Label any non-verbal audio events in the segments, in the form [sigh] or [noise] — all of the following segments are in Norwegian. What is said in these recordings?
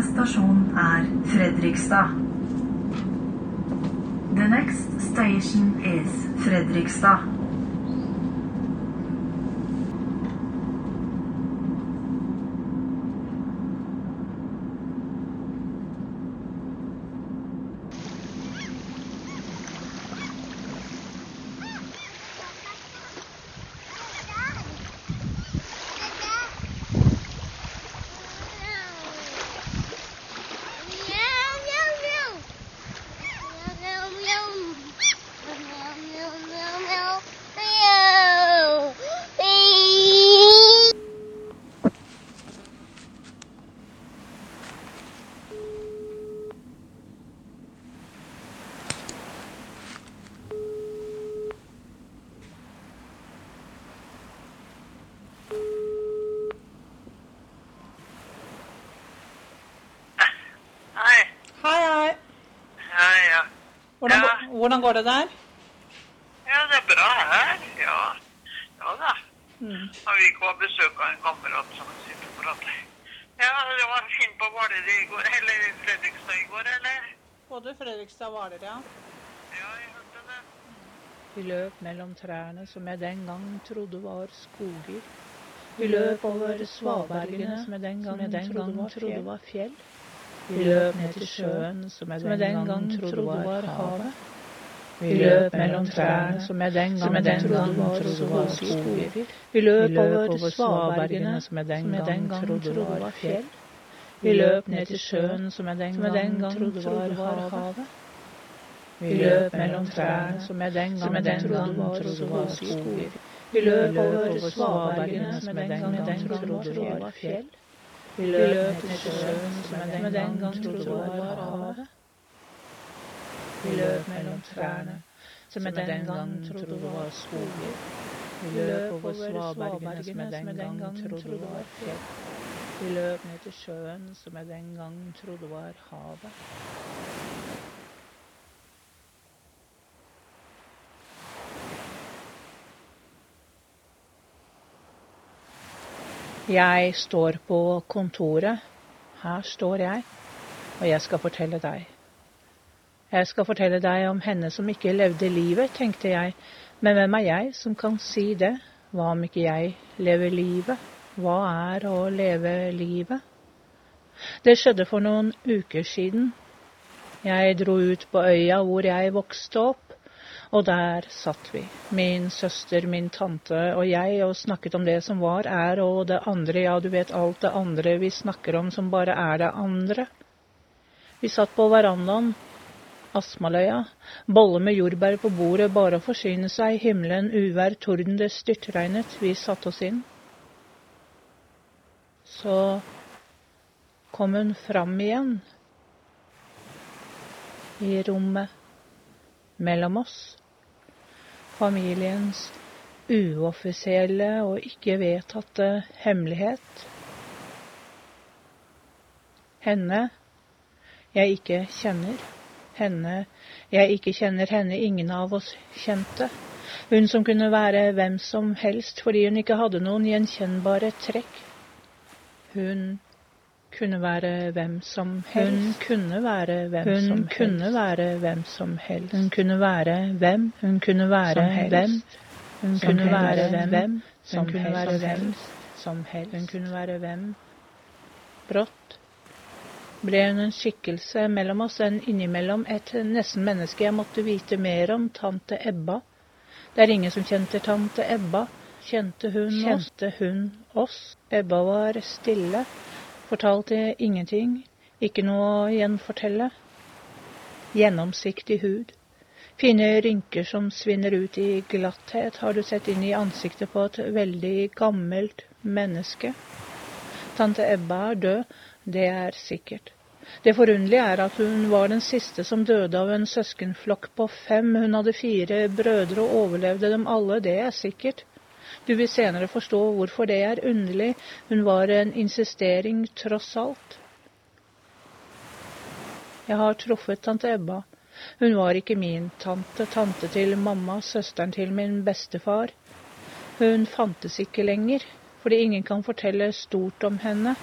Neste stasjon er Fredrikstad. The next station is Fredrikstad. Hvordan, Ja. går- hvordan går det der? Ja, det er bra her. Ja. Ja da. Mm. Har vi ikke hatt besøk av en kamerat som sitter og prater. Ja, det var fint på Hvaler i går, eller Fredrikstad i går, eller? Både Fredrikstad og Hvaler, ja. Ja, jeg hørte det. Vi løp mellom trærne som jeg den gang trodde var skoger. Vi løp over svabergene som jeg den gang, trodde, var fjell. Vi løp ned til sjøen som jeg den, gang trodde var havet. Vi løp mellom trærne som jeg den gang, trodde, var skoger. Vi løp over svabergene som jeg den gang, trodde var fjell. Vi løp ned til sjøen som jeg den gang, trodde var havet. Vi løp mellom trærne som jeg den gang, trodde var skoger. Vi løp over svabergene som jeg den gang, trodde var fjell. Vi løp til sjøen som jeg den gang trodde var havet. Vi løp mellom trærne som jeg den gang trodde var skoger. Vi løp over svabergene som jeg den gang trodde var fjell. Vi løp ned til sjøen som jeg den gang trodde var havet. Jeg står på kontoret. Her står jeg, og jeg skal fortelle deg. Jeg skal fortelle deg om henne som ikke levde livet, tenkte jeg. Men hvem er jeg som kan si det? Hva om ikke jeg lever livet? Hva er å leve livet? Det skjedde for noen uker siden. Jeg dro ut på øya hvor jeg vokste opp. Og der satt vi, min søster, min tante og jeg, og snakket om det som var, er og det andre, ja, du vet alt det andre vi snakker om som bare er det andre. Vi satt på verandaen, Astmaløya, bolle med jordbær på bordet, bare å forsyne seg, himmelen, uvær, torden, det styrtregnet, vi satte oss inn. Så kom hun fram igjen i rommet mellom oss familiens uoffisielle og ikke vedtatte hemmelighet. Henne jeg ikke kjenner. Henne jeg ikke kjenner, henne ingen av oss kjente. Hun som kunne være hvem som helst fordi hun ikke hadde noen gjenkjennbare trekk. Hun kunne være hvem som helst. Hun kunne være hvem hun som helst. kunne være hvem som helst. Hun kunne være hvem. Hun kunne være hvem. Hun kunne være hvem. Være hvem som helst. Hun kunne være hvem. Brått ble hun en skikkelse mellom oss, en innimellom et nesten menneske jeg måtte vite mer om, tante Ebba. Det er ingen som kjente tante Ebba. Kjente hun? Kjente hun oss? Ebba var stille fortalte ingenting, ikke noe å gjenfortelle. Gjennomsiktig hud, fine rynker som svinner ut i glatthet, har du sett inn i ansiktet på et veldig gammelt menneske. Tante Ebba er død, det er sikkert. Det forunderlige er at hun var den siste som døde av en søskenflokk på fem. Hun hadde fire brødre og overlevde dem alle, det er sikkert. Du vil senere forstå hvorfor det er underlig. Hun var en insistering tross alt. Jeg har truffet tante Ebba. Hun var ikke min tante, tante til mamma, søsteren til min bestefar. Hun fantes ikke lenger, fordi ingen kan fortelle stort om henne.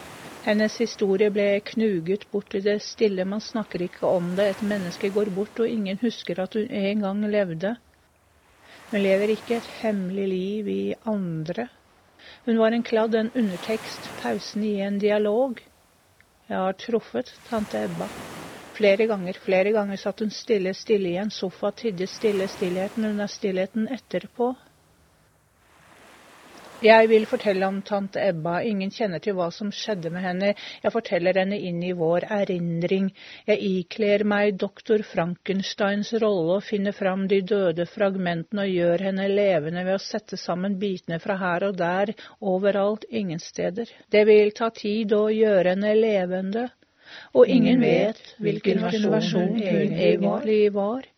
Hennes historie ble knuget bort i det stille, man snakker ikke om det, et menneske går bort, og ingen husker at hun en gang levde. Hun lever ikke et hemmelig liv i andre. Hun var en kladd, en undertekst, pausen i en dialog. Jeg har truffet tante Ebba. Flere ganger, flere ganger satt hun stille, stille i en sofa, tidde stille stillheten under stillheten etterpå. Jeg vil fortelle om tante Ebba, ingen kjenner til hva som skjedde med henne, jeg forteller henne inn i vår erindring, jeg ikler meg doktor Frankensteins rolle og finner fram de døde fragmentene og gjør henne levende ved å sette sammen bitene fra her og der, overalt, ingen steder. Det vil ta tid å gjøre henne levende, og ingen vet hvilken versjon hun egentlig var.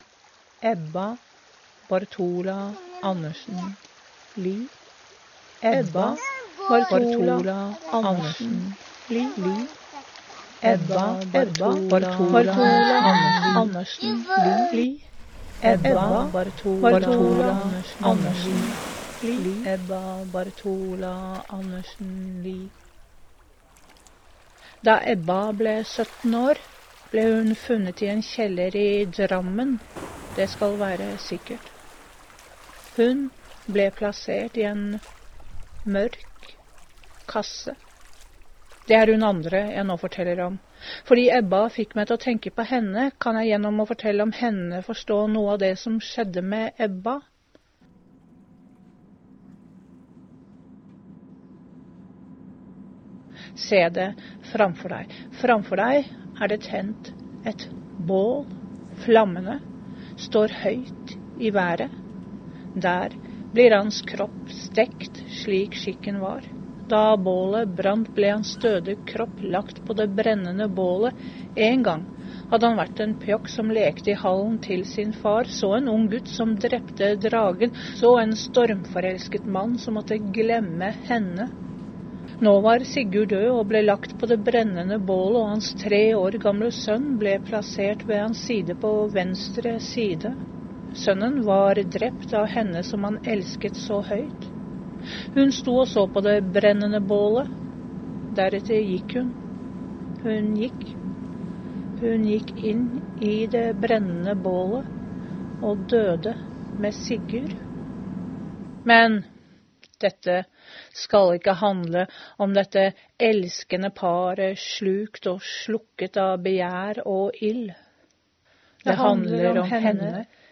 Ebba Bartola Andersen Lie. Ebba Bartola Andersen Li. Ebba Bartola Andersen Li. Ebba Bartola Andersen Li. Ebba Bartola Andersen Li. Da Ebba ble 17 år, ble hun funnet i en kjeller i Drammen. Det skal være sikkert. Hun ble plassert i en mørk kasse. Det er hun andre jeg nå forteller om. Fordi Ebba fikk meg til å tenke på henne, kan jeg gjennom å fortelle om henne forstå noe av det som skjedde med Ebba. Se det framfor deg. Framfor deg er det tent et bål. Flammene står høyt i været. Der blir hans kropp stekt slik skikken var. Da bålet brant, ble hans døde kropp lagt på det brennende bålet. En gang hadde han vært en pjokk som lekte i hallen til sin far, så en ung gutt som drepte dragen, så en stormforelsket mann som måtte glemme henne. Nå var Sigurd død og ble lagt på det brennende bålet, og hans tre år gamle sønn ble plassert ved hans side på venstre side. Sønnen var drept av henne som han elsket så høyt. Hun sto og så på det brennende bålet. Deretter gikk hun. Hun gikk. Hun gikk inn i det brennende bålet og døde med Sigurd. Men dette skal ikke handle om dette elskende paret slukt og slukket av begjær og ild. Det handler om henne,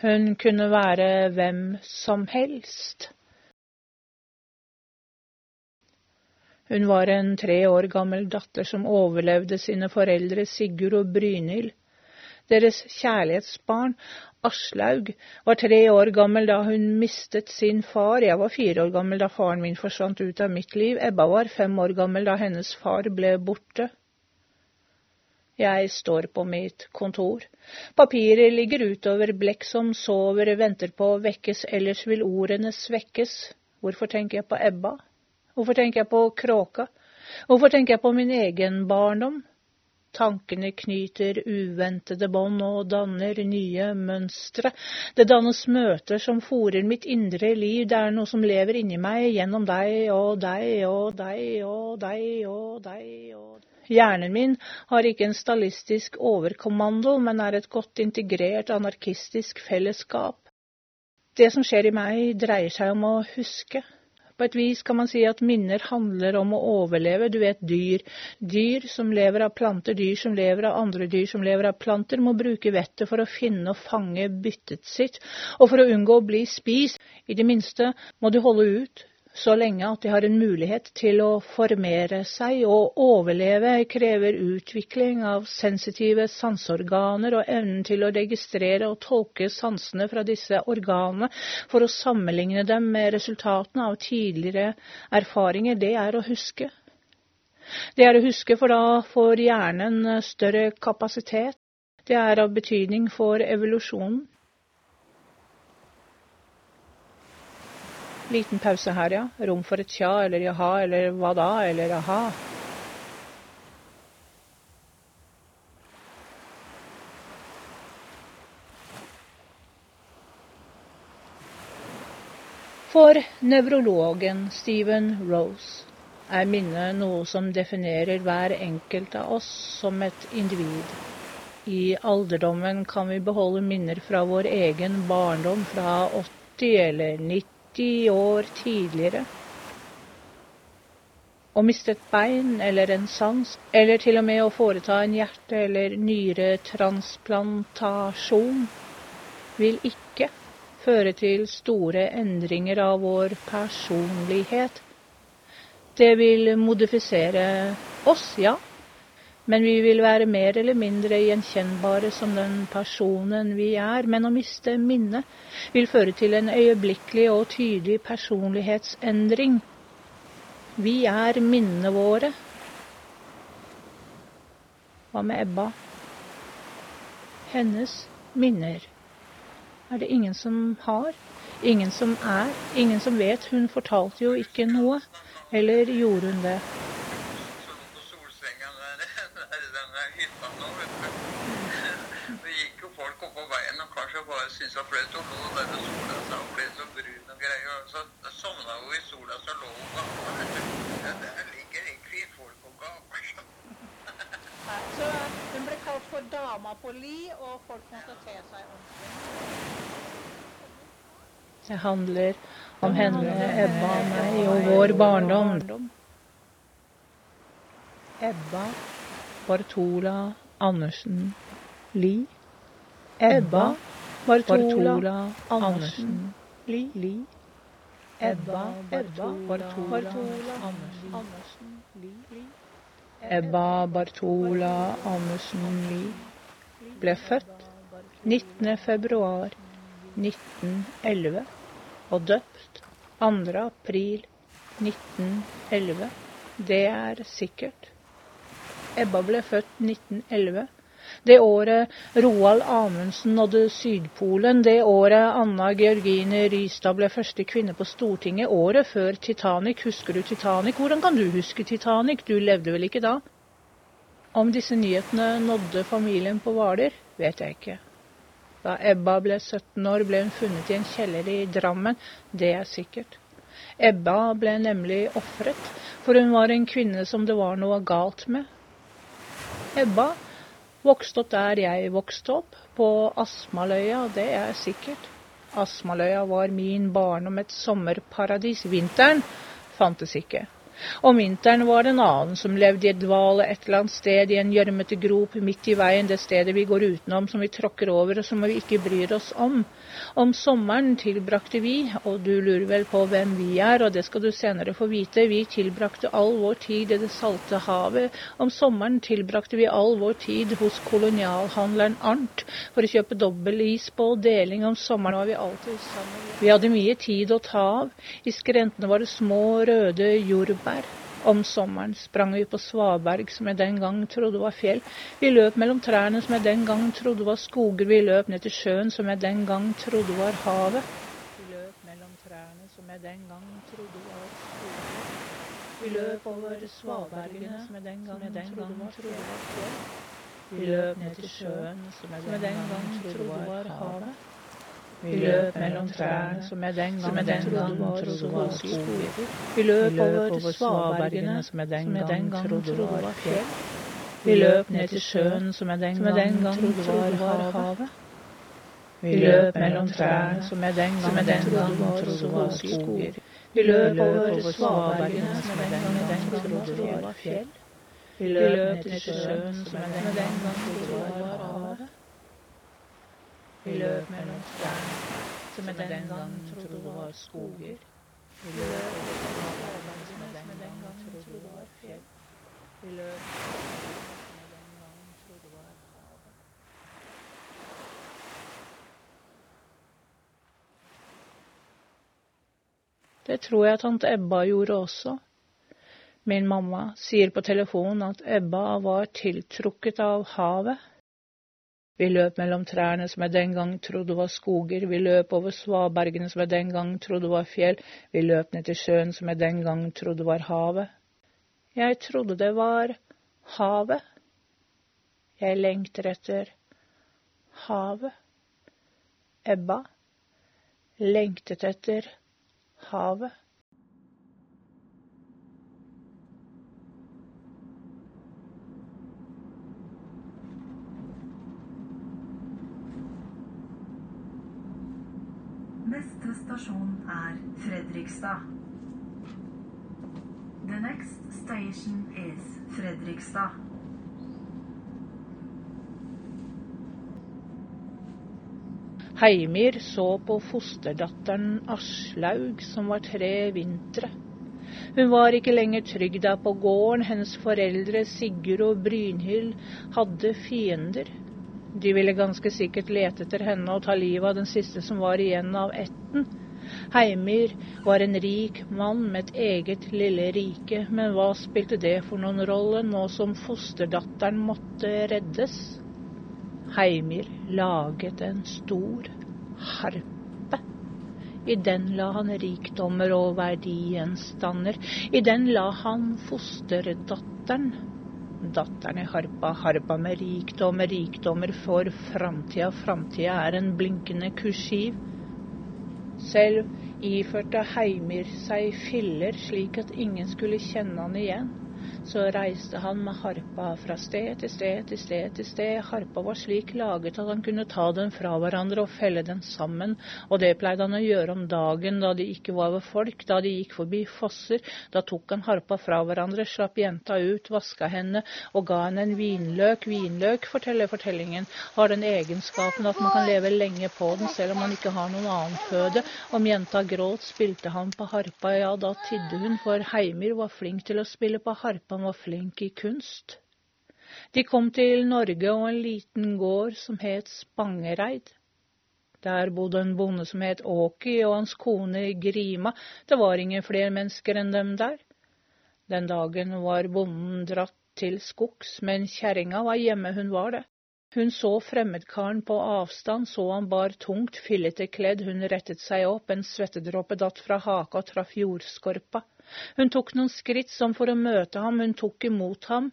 Hun kunne være hvem som helst. Hun var en tre år gammel datter som overlevde sine foreldre Sigurd og Brynhild. Deres kjærlighetsbarn, Aslaug, var tre år gammel da hun mistet sin far. Jeg var fire år gammel da faren min forsvant ut av mitt liv. Ebba var fem år gammel da hennes far ble borte. Jeg står på mitt kontor. Papiret ligger utover blekk som sover, venter på å vekkes, ellers vil ordene svekkes. Hvorfor tenker jeg på Ebba? Hvorfor tenker jeg på kråka? Hvorfor tenker jeg på min egen barndom? Tankene knyter uventede bånd og danner nye mønstre. Det dannes møter som fòrer mitt indre liv, det er noe som lever inni meg gjennom deg og deg og deg og deg og deg og deg. Hjernen min har ikke en stallistisk overkommando, men er et godt integrert anarkistisk fellesskap. Det som skjer i meg, dreier seg om å huske. På et vis kan man si at minner handler om å overleve. Du vet dyr. Dyr som lever av planter, dyr som lever av andre dyr som lever av planter, må bruke vettet for å finne og fange byttet sitt. Og for å unngå å bli spist, i det minste, må du holde ut så lenge at de har en mulighet til å formere seg og overleve, krever utvikling av sensitive sanseorganer og evnen til å registrere og tolke sansene fra disse organene for å sammenligne dem med resultatene av tidligere erfaringer. Det er å huske. Det er å huske, for da får hjernen større kapasitet Det er av betydning for evolusjonen. Liten pause her, ja. Rom for et tja eller jaha eller hva da eller aha. For nevrologen Stephen Rose er minnet noe som definerer hver enkelt av oss som et individ. I alderdommen kan vi beholde minner fra vår egen barndom fra 80 eller 90 år tidligere. Å miste et bein eller en sans, eller til og med å foreta en hjerte- eller nyretransplantasjon, vil ikke føre til store endringer av vår personlighet. Det vil modifisere oss, ja, men vi vil være mer eller mindre gjenkjennbare som den personen vi er. Men å miste minnet vil føre til en øyeblikkelig og tydelig personlighetsendring. Vi er minnene våre. Hva med Ebba? Hennes minner er det ingen som har. Ingen som er. Ingen som vet. Hun fortalte jo ikke noe. Eller gjorde hun det? Så lå på solsenga der, der i denne hytta nå, vet du. Det gikk jo folk oppå kanskje bare syntes det var flaut å lå der sola så hun ble så brun og greier. Så sovna hun i sola, så lå hun og der ligger egentlig folk og gaper. Så hun ble kalt for dama på li, og folk måtte te seg ordentlig. Det handler om henne, Ebba, og meg og vår barndom. Ebba Bartola Andersen Lie. Ebba Bartola Andersen Li, Ebba Bartola Andersen Li. Ebba Bartola Andersen Lie ble født 19. februar 1911 og døpt 2. april 1911. Det er sikkert. Ebba ble født 1911. Det året Roald Amundsen nådde Sydpolen, det året Anna Georgine Rystad ble første kvinne på Stortinget, året før Titanic. Husker du Titanic? Hvordan kan du huske Titanic? Du levde vel ikke da? Om disse nyhetene nådde familien på Hvaler, vet jeg ikke. Da Ebba ble 17 år, ble hun funnet i en kjeller i Drammen. Det er sikkert. Ebba ble nemlig ofret, for hun var en kvinne som det var noe galt med. Ebba vokste opp der jeg vokste opp, på Asmaløya, det er sikkert. Asmaløya var min barndom et sommerparadis. Vinteren fantes ikke. Om vinteren var det en annen som levde i et dvale et eller annet sted i en gjørmete grop midt i veien, det stedet vi går utenom, som vi tråkker over og som vi ikke bryr oss om. Om sommeren tilbrakte vi, og du lurer vel på hvem vi er, og det skal du senere få vite, vi tilbrakte all vår tid i det salte havet. Om sommeren tilbrakte vi all vår tid hos kolonialhandleren Arnt for å kjøpe dobbeltis på deling. Om sommeren var vi alltid sammen. Vi hadde mye tid å ta av. I skrentene var det små, røde jordbær. Om sommeren sprang vi på svaberg som jeg den gang trodde var fjell. Vi løp mellom trærne som jeg den gang trodde var skoger. Vi løp ned til sjøen som jeg den gang trodde var havet. Vi løp mellom trærne som jeg den gang trodde var skoger. Vi løp over svabergene som jeg den gang, den gang trodde var fjell. Vi løp ned til sjøen som jeg den gang trodde var havet. Vi løp mellom trærne som jeg den gang, trodde var skoger. Vi løp over svabergene som jeg den gang trodde var fjell. Vi løp ned til sjøen som jeg den gang trodde var havet. Vi løp mellom trærne som jeg den gang trodde var skoger. Vi løp over svabergene som jeg den gang trodde var fjell. Vi løp ned til sjøen som jeg den gang trodde var havet. Vi løp mellom trærne som jeg den gang trodde var skoger. Vi løp over havene, som jeg den gang trodde var fjell. Vi løp. Det tror jeg tante Ebba gjorde også. Min mamma sier på telefonen at Ebba var tiltrukket av havet. Vi løp mellom trærne som jeg den gang trodde var skoger, vi løp over svabergene som jeg den gang trodde var fjell, vi løp ned til sjøen som jeg den gang trodde var havet. Jeg trodde det var havet. Jeg lengter etter havet. Ebba lengtet etter havet. Neste stasjon er Fredrikstad. The next station is Fredrikstad. Heimir så på fosterdatteren Aslaug, som var tre vintre. Hun var ikke lenger trygg der på gården, hennes foreldre Sigurd og Brynhild hadde fiender. De ville ganske sikkert lete etter henne og ta livet av den siste som var igjen av ætten. Heimir var en rik mann med et eget lille rike, men hva spilte det for noen rolle nå som fosterdatteren måtte reddes? Heimir laget en stor harpe. I den la han rikdommer og verdigjenstander. I den la han fosterdatteren. Datteren i harpa, harpa med rikdommer, rikdommer for framtida. Framtida er en blinkende kursiv. Selv iførte Heimir seg filler slik at ingen skulle kjenne han igjen så reiste han med harpa fra sted til sted til sted til sted. Harpa var slik laget at han kunne ta den fra hverandre og felle den sammen, og det pleide han å gjøre om dagen da de ikke var ved folk, da de gikk forbi fosser. Da tok han harpa fra hverandre, slapp jenta ut, vaska henne og ga henne en vinløk. Vinløk, forteller fortellingen, har den egenskapen at man kan leve lenge på den selv om man ikke har noen annen føde. Om jenta gråt, spilte han på harpa, ja, da tidde hun, for Heimir var flink til å spille på harpa han var flink i kunst. De kom til Norge og en liten gård som het Spangereid. Der bodde en bonde som het Åki og hans kone Grima. Det var ingen flere mennesker enn dem der. Den dagen var bonden dratt til skogs, men kjerringa var hjemme, hun var det. Hun så fremmedkaren på avstand, så han bar tungt, fillete kledd, hun rettet seg opp, en svettedråpe datt fra haka og traff jordskorpa. Hun tok noen skritt som for å møte ham, hun tok imot ham.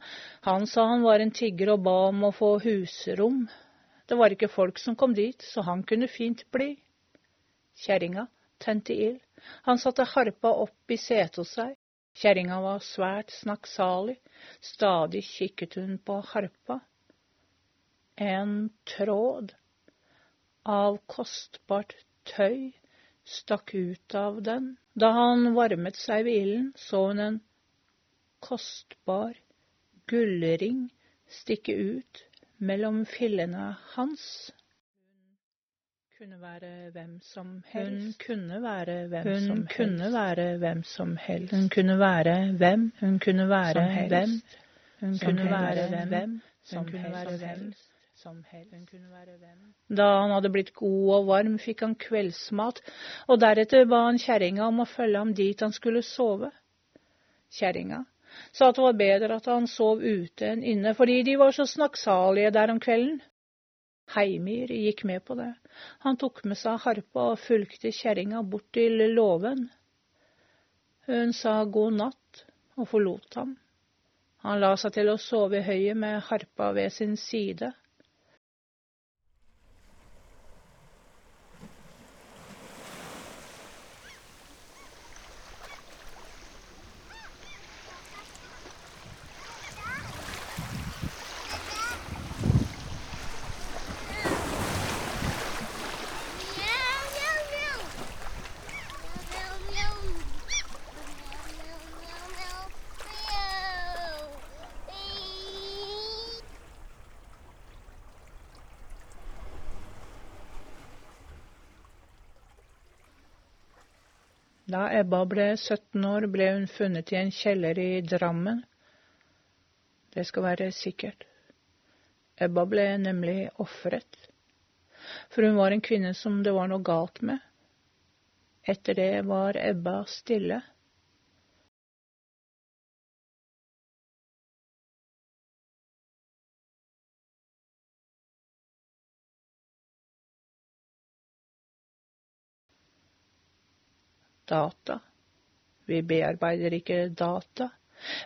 Han sa han var en tigger og ba om å få husrom. Det var ikke folk som kom dit, så han kunne fint bli. Kjerringa tente ild. Han satte harpa opp i setet hos seg. Kjerringa var svært snakksalig. Stadig kikket hun på harpa. En tråd av kostbart tøy stakk ut av den. Da han varmet seg ved ilden, så hun en kostbar gullring stikke ut mellom fillene hans. Hun kunne være hvem som helst. Hun kunne være hvem hun som helst. Kunne være hvem som helst. Hun kunne være hvem. Hun kunne være hvem. Hun kunne være hvem som helst. Da han hadde blitt god og varm, fikk han kveldsmat, og deretter ba han kjerringa om å følge ham dit han skulle sove. Kjerringa sa at det var bedre at han sov ute enn inne, fordi de var så snakksalige der om kvelden. Heimir gikk med på det. Han tok med seg harpa og fulgte kjerringa bort til låven. Hun sa god natt og forlot ham. Han la seg til å sove i høyet med harpa ved sin side. Da Ebba ble 17 år, ble hun funnet i en kjeller i Drammen. Det skal være sikkert. Ebba ble nemlig ofret. For hun var en kvinne som det var noe galt med. Etter det var Ebba stille. Data. Vi bearbeider ikke data.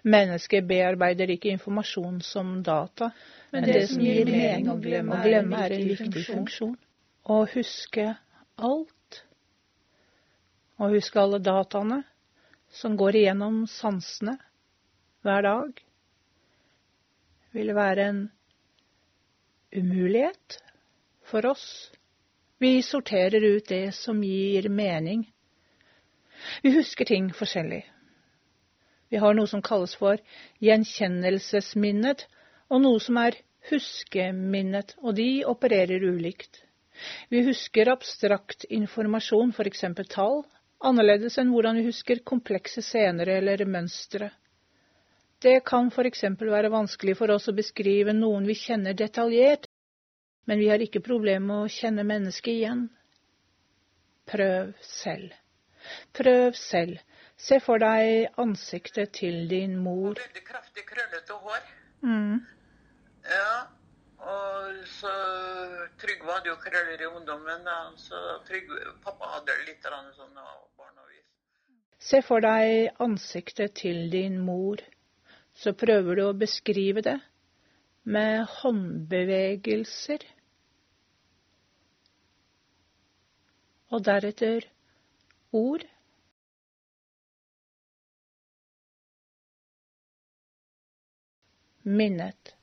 Mennesket bearbeider ikke informasjon som data, men det, som gir mening å glemme, å glemme er en viktig funksjon. Å huske alt. Å huske alle dataene som går igjennom sansene hver dag, vil være en umulighet for oss. Vi sorterer ut det som gir mening. Vi husker ting forskjellig. Vi har noe som kalles for gjenkjennelsesminnet, og noe som er huskeminnet, og de opererer ulikt. Vi husker abstrakt informasjon, f.eks. tall, annerledes enn hvordan vi husker komplekse scener eller mønstre. Det kan eksempel være vanskelig for oss å beskrive noen vi kjenner detaljert, men vi har ikke problemer med å kjenne mennesket igjen. Prøv selv. Prøv selv. Se for deg ansiktet til din mor. Veldig kraftig krøllete hår. Mm. Ja. Og så Trygve hadde jo krøller i ungdommen, da. Så Trygve, pappa hadde litt sånn da. Se for deg ansiktet til din mor. Så prøver du å beskrive det med håndbevegelser. Og deretter ord. Minnet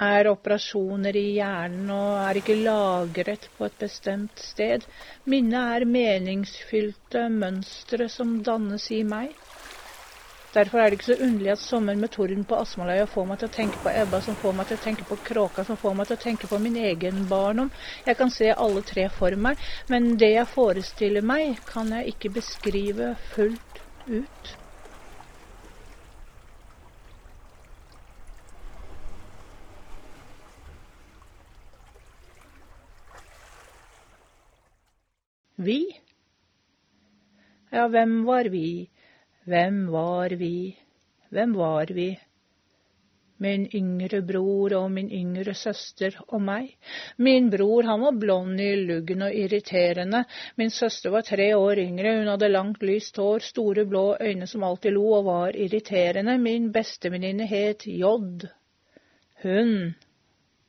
er operasjoner i hjernen og er ikke lagret på et bestemt sted. Minnet er meningsfylte mønstre som dannes i meg. Derfor er det ikke så underlig at sommeren med torden på Asmaløya får meg til å tenke på Ebba, som får meg til å tenke på kråka, som får meg til å tenke på min egen barndom. Jeg kan se alle tre for meg, men det jeg forestiller meg, kan jeg ikke beskrive fullt ut. Vi? Ja, hvem var vi? Hvem var vi, hvem var vi? Min yngre bror og min yngre søster og meg. Min bror han var blond i luggen og irriterende. Min søster var tre år yngre, hun hadde langt, lyst hår, store blå øyne som alltid lo og var irriterende. Min bestevenninne het J. Hun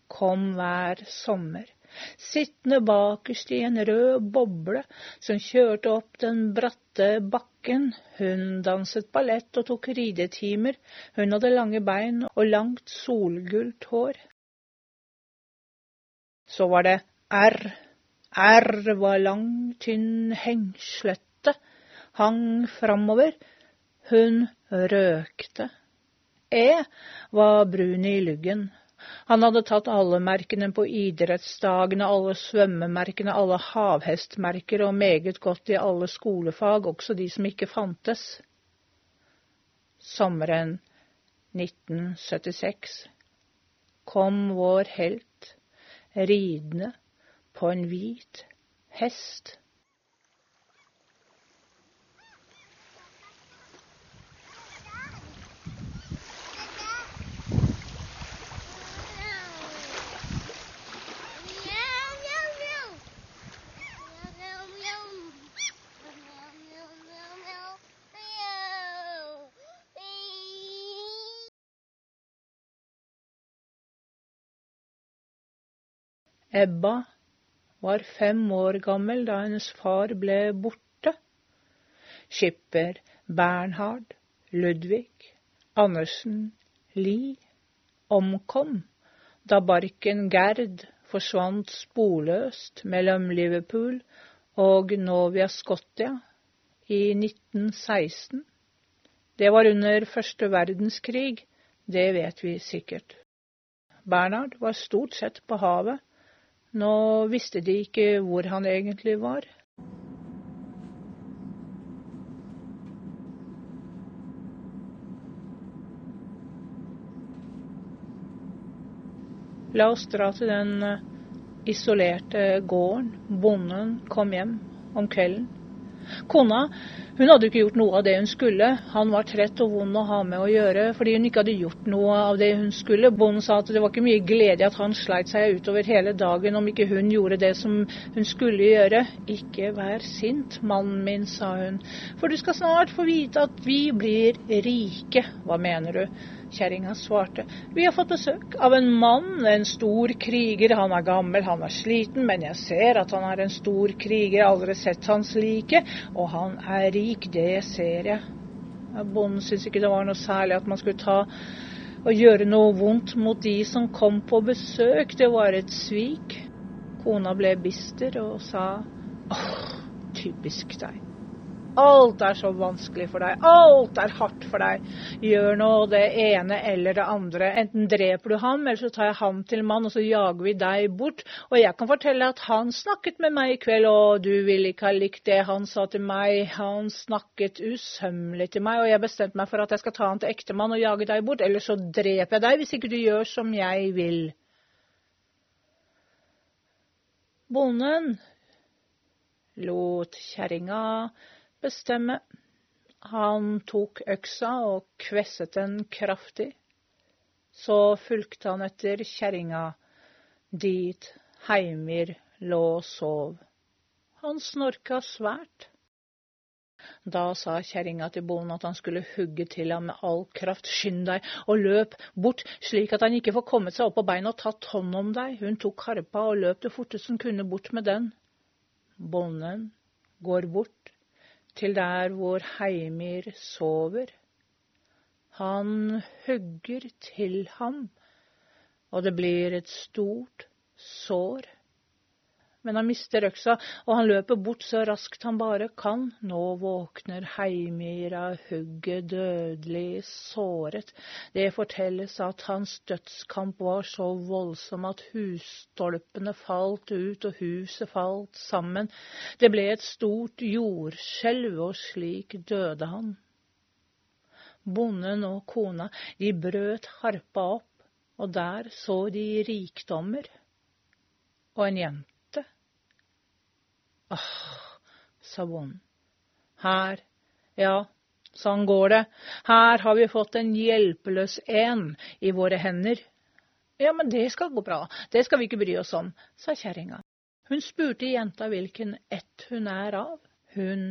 kom hver sommer sittende bakerst i en rød boble som kjørte opp den bratte bakken. Hun danset ballett og tok ridetimer. Hun hadde lange bein og langt solgult hår. Så var det R. R var lang, tynn, hengslete, hang framover. Hun røkte. E var brun i luggen. Han hadde tatt alle merkene på idrettsdagene, alle svømmemerkene, alle havhestmerker og meget godt i alle skolefag, også de som ikke fantes. Sommeren 1976 kom vår helt ridende på en hvit hest. Ebba var fem år gammel da hennes far ble borte. Skipper Bernhard, Ludvig, Andersen, Lie omkom da barken Gerd forsvant sporløst mellom Liverpool og Novia Scotia i 1916. Det var under første verdenskrig, det vet vi sikkert. Bernhard var stort sett på havet nå visste de ikke hvor han egentlig var. La oss dra til den eh, isolerte gården. Bonden kom hjem om kvelden. Kona hun hadde ikke gjort noe av det hun skulle. Han var trett og vond å ha med å gjøre fordi hun ikke hadde gjort noe av det hun skulle. Bonden sa at det var ikke mye glede i at han sleit seg utover hele dagen om ikke hun gjorde det som hun skulle gjøre. Ikke vær sint, mannen min, sa hun, for du skal snart få vite at vi blir rike. Hva mener du? Kjerringa svarte. Vi har fått besøk av en mann, en stor kriger. Han er gammel, han er sliten, men jeg ser at han er en stor kriger. Jeg har aldri sett hans like. Og han er rik, det ser jeg. Bonden syntes ikke det var noe særlig at man skulle ta og gjøre noe vondt mot de som kom på besøk. Det var et svik. Kona ble bister og sa åh, typisk deg. Alt er så vanskelig for deg. Alt er hardt for deg. Gjør nå det ene eller det andre. Enten dreper du ham, eller så tar jeg ham til mann, og så jager vi deg bort. Og jeg kan fortelle at han snakket med meg i kveld, og du vil ikke ha likt det han sa til meg. Han snakket usømmelig til meg, og jeg bestemte meg for at jeg skal ta han til ektemann og jage deg bort, eller så dreper jeg deg hvis ikke du gjør som jeg vil. Bonden lot kjerringa bestemme. Han tok øksa og kvesset den kraftig. Så fulgte han etter kjerringa dit Heimir lå og sov. Han snorka svært. Da sa kjerringa til bonden at han skulle hugge til ham med all kraft. Skynd deg og løp bort, slik at han ikke får kommet seg opp på beina og tatt hånd om deg. Hun tok harpa og løp det fortest hun kunne bort med den. Bonden går bort til der hvor Heimir sover. Han hugger til ham, og det blir et stort sår. Men han mister øksa, og han løper bort så raskt han bare kan. Nå våkner Heimir av hugget dødelig såret. Det fortelles at hans dødskamp var så voldsom at husstolpene falt ut og huset falt sammen. Det ble et stort jordskjelv, og slik døde han. Bonden og kona, de brøt harpa opp, og der så de rikdommer og en jente. Ah, sa bonden. Her, ja, sånn går det. Her har vi fått en hjelpeløs en i våre hender. Ja, men det skal gå bra, det skal vi ikke bry oss om, sa kjerringa. Hun spurte jenta hvilken ett hun er av. Hun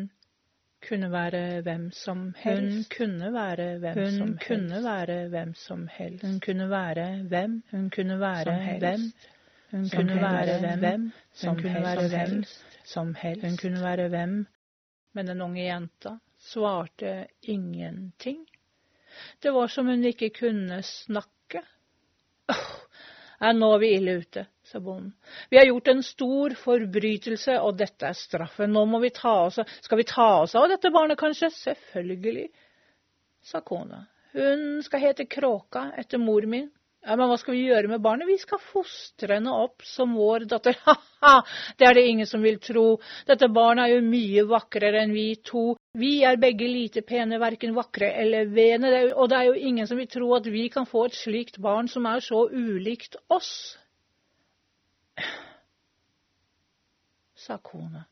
kunne være hvem som helst. Hun kunne være hvem hun som helst. kunne være hvem som helst. Hun kunne være hvem? Hun kunne være hvem? Hun kunne være hvem? Hun kunne være hvem som helst. Hun kunne være hvem, men den unge jenta svarte ingenting. Det var som hun ikke kunne snakke. Åh, nå er vi ille ute, sa bonden. Vi har gjort en stor forbrytelse, og dette er straffen. Nå må vi ta oss av Skal vi ta oss av dette barnet, kanskje? Selvfølgelig, sa kona. Hun skal hete Kråka etter mor min. Ja, Men hva skal vi gjøre med barnet? Vi skal fostre henne opp som vår datter. [laughs] Ha-ha, det er det ingen som vil tro. Dette barnet er jo mye vakrere enn vi to. Vi er begge lite pene, verken vakre eller vene, og det er jo ingen som vil tro at vi kan få et slikt barn som er så ulikt oss. [sighs] Sa kona.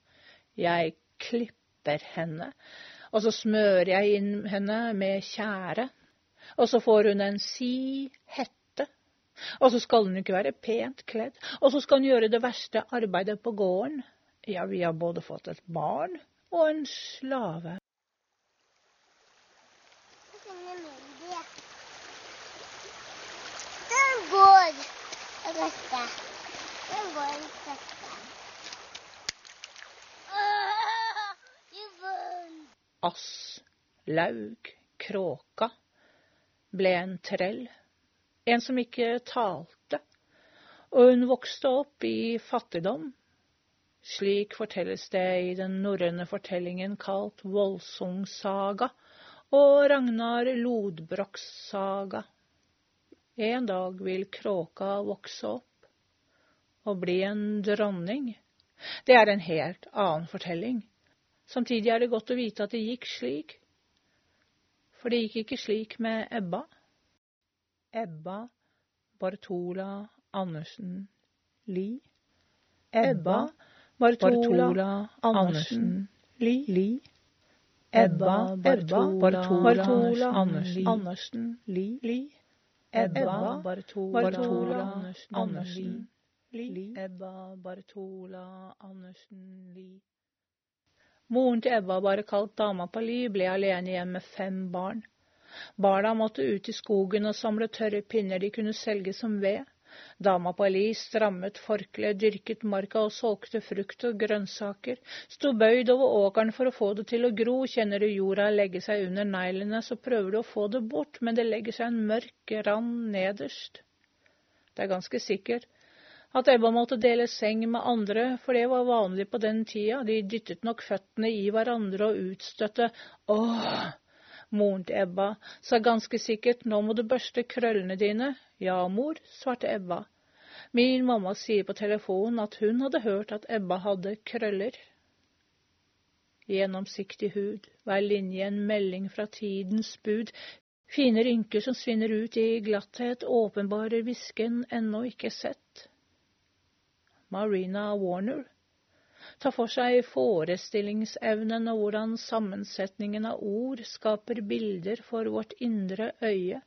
Jeg klipper henne, og så smører jeg inn henne med tjære. Og så får hun en si hette og så skal hun ikke være pent kledd, og så skal hun gjøre det verste arbeidet på gården. Ja, vi har både fått et barn og en slave. Den går rette. Den går rette. Ass, laug, kråka ble en trell en som ikke talte, og hun vokste opp i fattigdom. Slik fortelles det i den norrøne fortellingen kalt Voldsungsaga og Ragnar Lodbroks saga. En dag vil kråka vokse opp og bli en dronning. Det er en helt annen fortelling. Samtidig er det godt å vite at det gikk slik, for det gikk ikke slik med Ebba. Ebba Bartola Andersen Li. Ebba Bartola Andersen Li. Li. Ebba Bartola, Andersen, Li. Li. Ebba Bartola, Bartola Andersen Li. Ebba Bartola Andersen Li. Moren til Ebba, bare kalt Dama på Li, ble alene hjemme med fem barn. Barna måtte ut i skogen og samle tørre pinner de kunne selge som ved. Dama på Li strammet forkleet, dyrket marka og solgte frukt og grønnsaker, sto bøyd over åkeren for å få det til å gro, kjenner du jorda legge seg under neglene, så prøver du å få det bort, men det legger seg en mørk rand nederst. Det er ganske sikkert at Ebba måtte dele seng med andre, for det var vanlig på den tida, de dyttet nok føttene i hverandre og utstøtte åh, Moren til Ebba sa ganske sikkert nå må du børste krøllene dine. Ja, mor, svarte Ebba. Min mamma sier på telefonen at hun hadde hørt at Ebba hadde krøller. Gjennomsiktig hud, hver linje en melding fra tidens bud, fine rynker som svinner ut i glatthet, åpenbarer hvisken ennå ikke sett. Marina Warner tar for seg forestillingsevnen og hvordan sammensetningen av ord skaper bilder for vårt indre øye.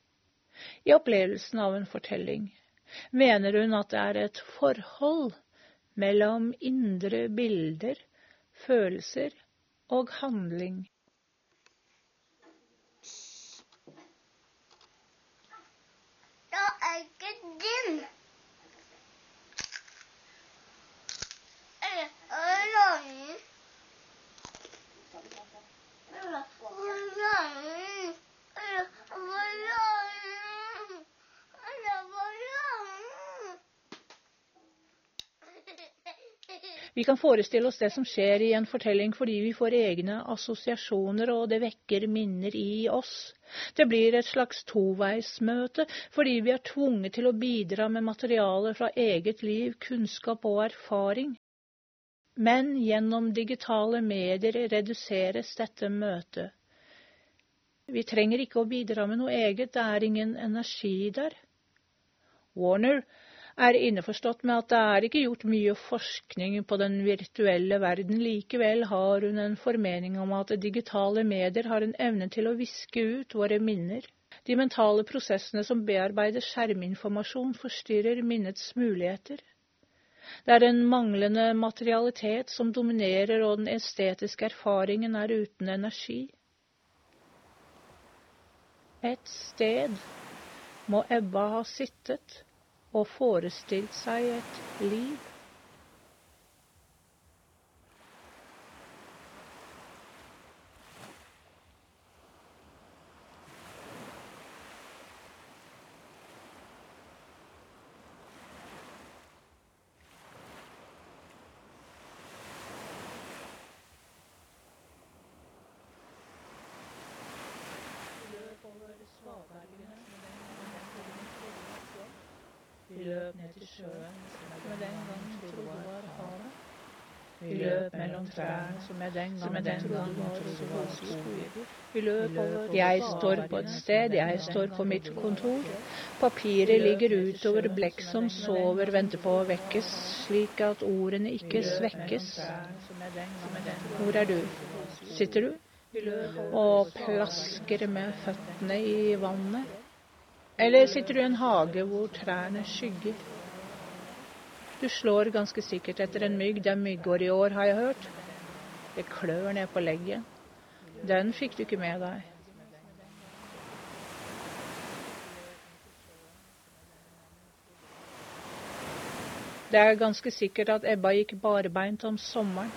I opplevelsen av en fortelling mener hun at det er et forhold mellom indre bilder, følelser og handling. Da er ikke din. Vi kan forestille oss det som skjer i en fortelling fordi vi får egne assosiasjoner, og det vekker minner i oss. Det blir et slags toveismøte fordi vi er tvunget til å bidra med materiale fra eget liv, kunnskap og erfaring. Men gjennom digitale medier reduseres dette møtet. Vi trenger ikke å bidra med noe eget, det er ingen energi der. Warner er innforstått med at det er ikke gjort mye forskning på den virtuelle verden. Likevel har hun en formening om at digitale medier har en evne til å viske ut våre minner. De mentale prosessene som bearbeider skjerminformasjon, forstyrrer minnets muligheter. Det er den manglende materialitet som dominerer, og den estetiske erfaringen er uten energi. Et sted må Ebba ha sittet og forestilt seg et liv. Vi løp ned til sjøen, som jeg den gang trodde var havet. Vi løp trærne, som jeg den gang trodde var skoger. Vi løp over Jeg står på et sted, jeg står på mitt kontor. Papiret ligger utover blekk som sover, venter på å vekkes, slik at ordene ikke svekkes. Hvor er du? Sitter du? Og plasker med føttene i vannet? Eller sitter du i en hage hvor trærne skygger? Du slår ganske sikkert etter en mygg. Det er myggår i år, har jeg hørt. Det klør ned på legget. Den fikk du ikke med deg. Det er ganske sikkert at Ebba gikk barbeint om sommeren.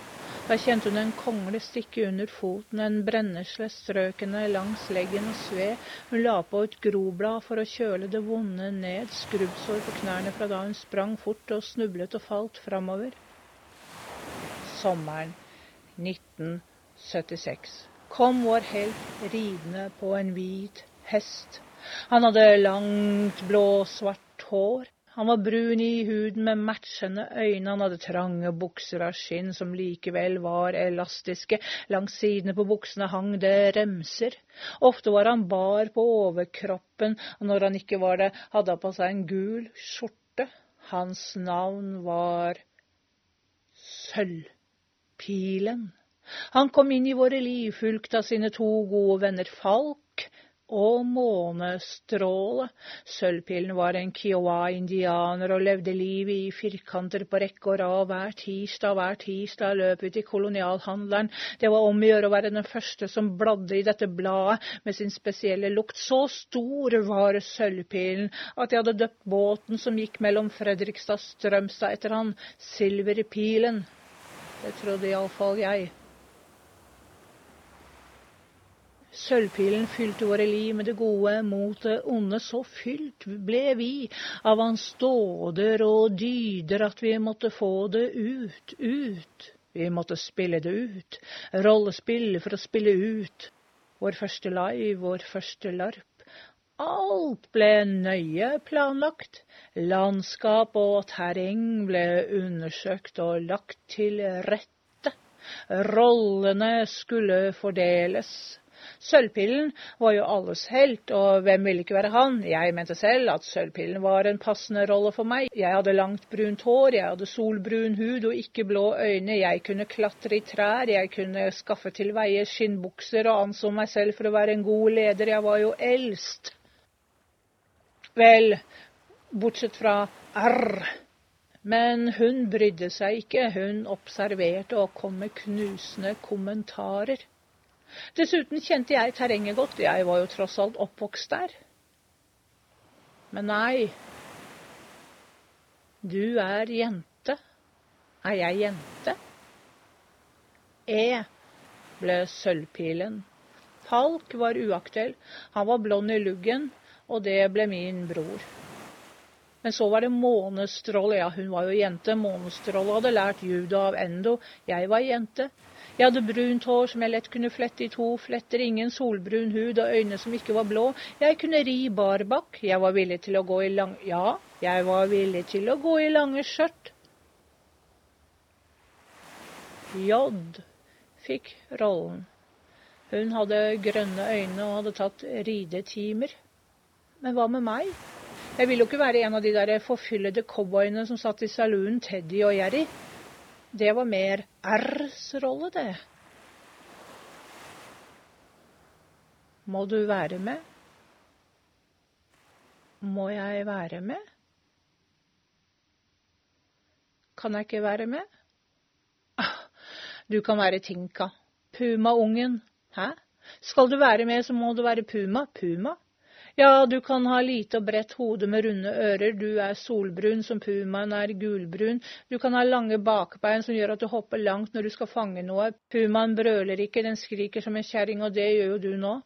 Da kjente hun en kongle stikke under foten, en brennesle strøkende langs leggen og sved. Hun la på et groblad for å kjøle det vonde ned, skrubbsår på knærne fra da hun sprang fort og snublet og falt framover. Sommeren 1976 kom vår helt ridende på en hvit hest. Han hadde langt, blå-svart hår. Han var brun i huden med matchende øyne, han hadde trange bukser av skinn som likevel var elastiske, langs sidene på buksene hang det remser. Ofte var han bar på overkroppen, og når han ikke var det, hadde han på seg en gul skjorte. Hans navn var Sølvpilen. Han kom inn i våre liv fulgt av sine to gode venner Falk og Månestråle. Sølvpillen var en Kiowa-indianer og levde livet i firkanter på rekke og rad hver tirsdag. Hver tirsdag løp ut i kolonialhandleren. Det var om å gjøre å være den første som bladde i dette bladet med sin spesielle lukt. Så stor var sølvpillen at jeg hadde døpt båten som gikk mellom Fredrikstad og Strømstad etter han, Silverpilen. Det trodde iallfall jeg. Sølvpilen fylte våre liv med det gode mot det onde. Så fylt ble vi av hans dåder og dyder at vi måtte få det ut, ut. Vi måtte spille det ut. Rollespill for å spille ut. Vår første live, vår første larp. Alt ble nøye planlagt. Landskap og terreng ble undersøkt og lagt til rette. Rollene skulle fordeles. Sølvpillen var jo alles helt, og hvem ville ikke være han? Jeg mente selv at Sølvpillen var en passende rolle for meg. Jeg hadde langt brunt hår, jeg hadde solbrun hud og ikke blå øyne, jeg kunne klatre i trær, jeg kunne skaffe til veie skinnbukser og anså meg selv for å være en god leder, jeg var jo eldst. Vel, bortsett fra arr. Men hun brydde seg ikke, hun observerte og kom med knusende kommentarer. Dessuten kjente jeg terrenget godt, jeg var jo tross alt oppvokst der. Men nei, du er jente. Er jeg jente? E ble sølvpilen. Falk var uaktuell, han var blond i luggen, og det ble min bror. Men så var det Månestråle, ja, hun var jo jente. Månestråle hadde lært judo av Endo. Jeg var jente. Jeg hadde brunt hår som jeg lett kunne flette i to fletter, ingen solbrun hud og øyne som ikke var blå. Jeg kunne ri barbakk, jeg var villig til å gå i lang... Ja, jeg var villig til å gå i lange skjørt. J fikk rollen. Hun hadde grønne øyne og hadde tatt ridetimer. Men hva med meg? Jeg ville jo ikke være en av de der forfyllede cowboyene som satt i saloonen Teddy og Jerry. Det var mer R-s rolle, det. Må du være med? Må jeg være med? Kan jeg ikke være med? Ah, du kan være Tinka. Puma-ungen. Hæ? Skal du være med, så må du være Puma. Puma? Ja, du kan ha lite og bredt hode med runde ører, du er solbrun som pumaen er gulbrun, du kan ha lange bakbein som gjør at du hopper langt når du skal fange noe, pumaen brøler ikke, den skriker som en kjerring, og det gjør jo du nå.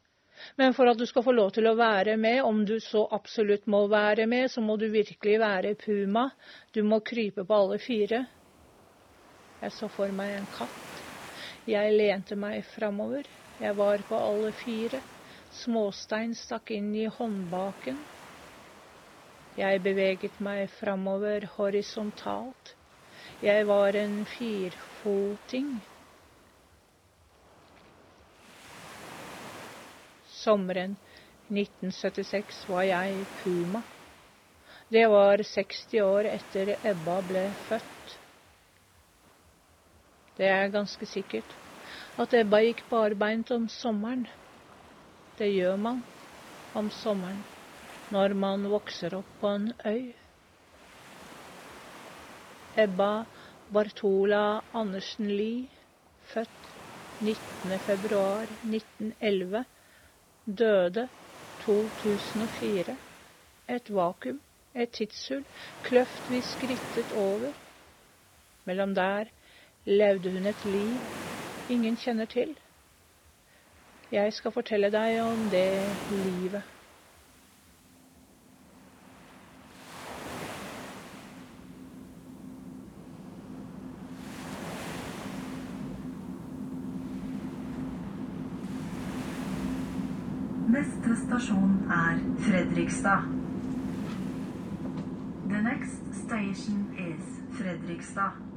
Men for at du skal få lov til å være med, om du så absolutt må være med, så må du virkelig være puma, du må krype på alle fire. Jeg så for meg en katt. Jeg lente meg framover, jeg var på alle fire. Småstein stakk inn i håndbaken. Jeg beveget meg framover horisontalt. Jeg var en firfoting. Sommeren 1976 var jeg puma. Det var 60 år etter Ebba ble født. Det er ganske sikkert at Ebba gikk barbeint om sommeren. Det gjør man om sommeren når man vokser opp på en øy. Ebba Bartola Andersen Lie, født 19.2.1911, døde 2004. Et vakuum, et tidshull, kløft vi skrittet over. Mellom der levde hun et liv ingen kjenner til. Jeg skal fortelle deg om det livet. Neste stasjon er Fredrikstad. The next station is Fredrikstad.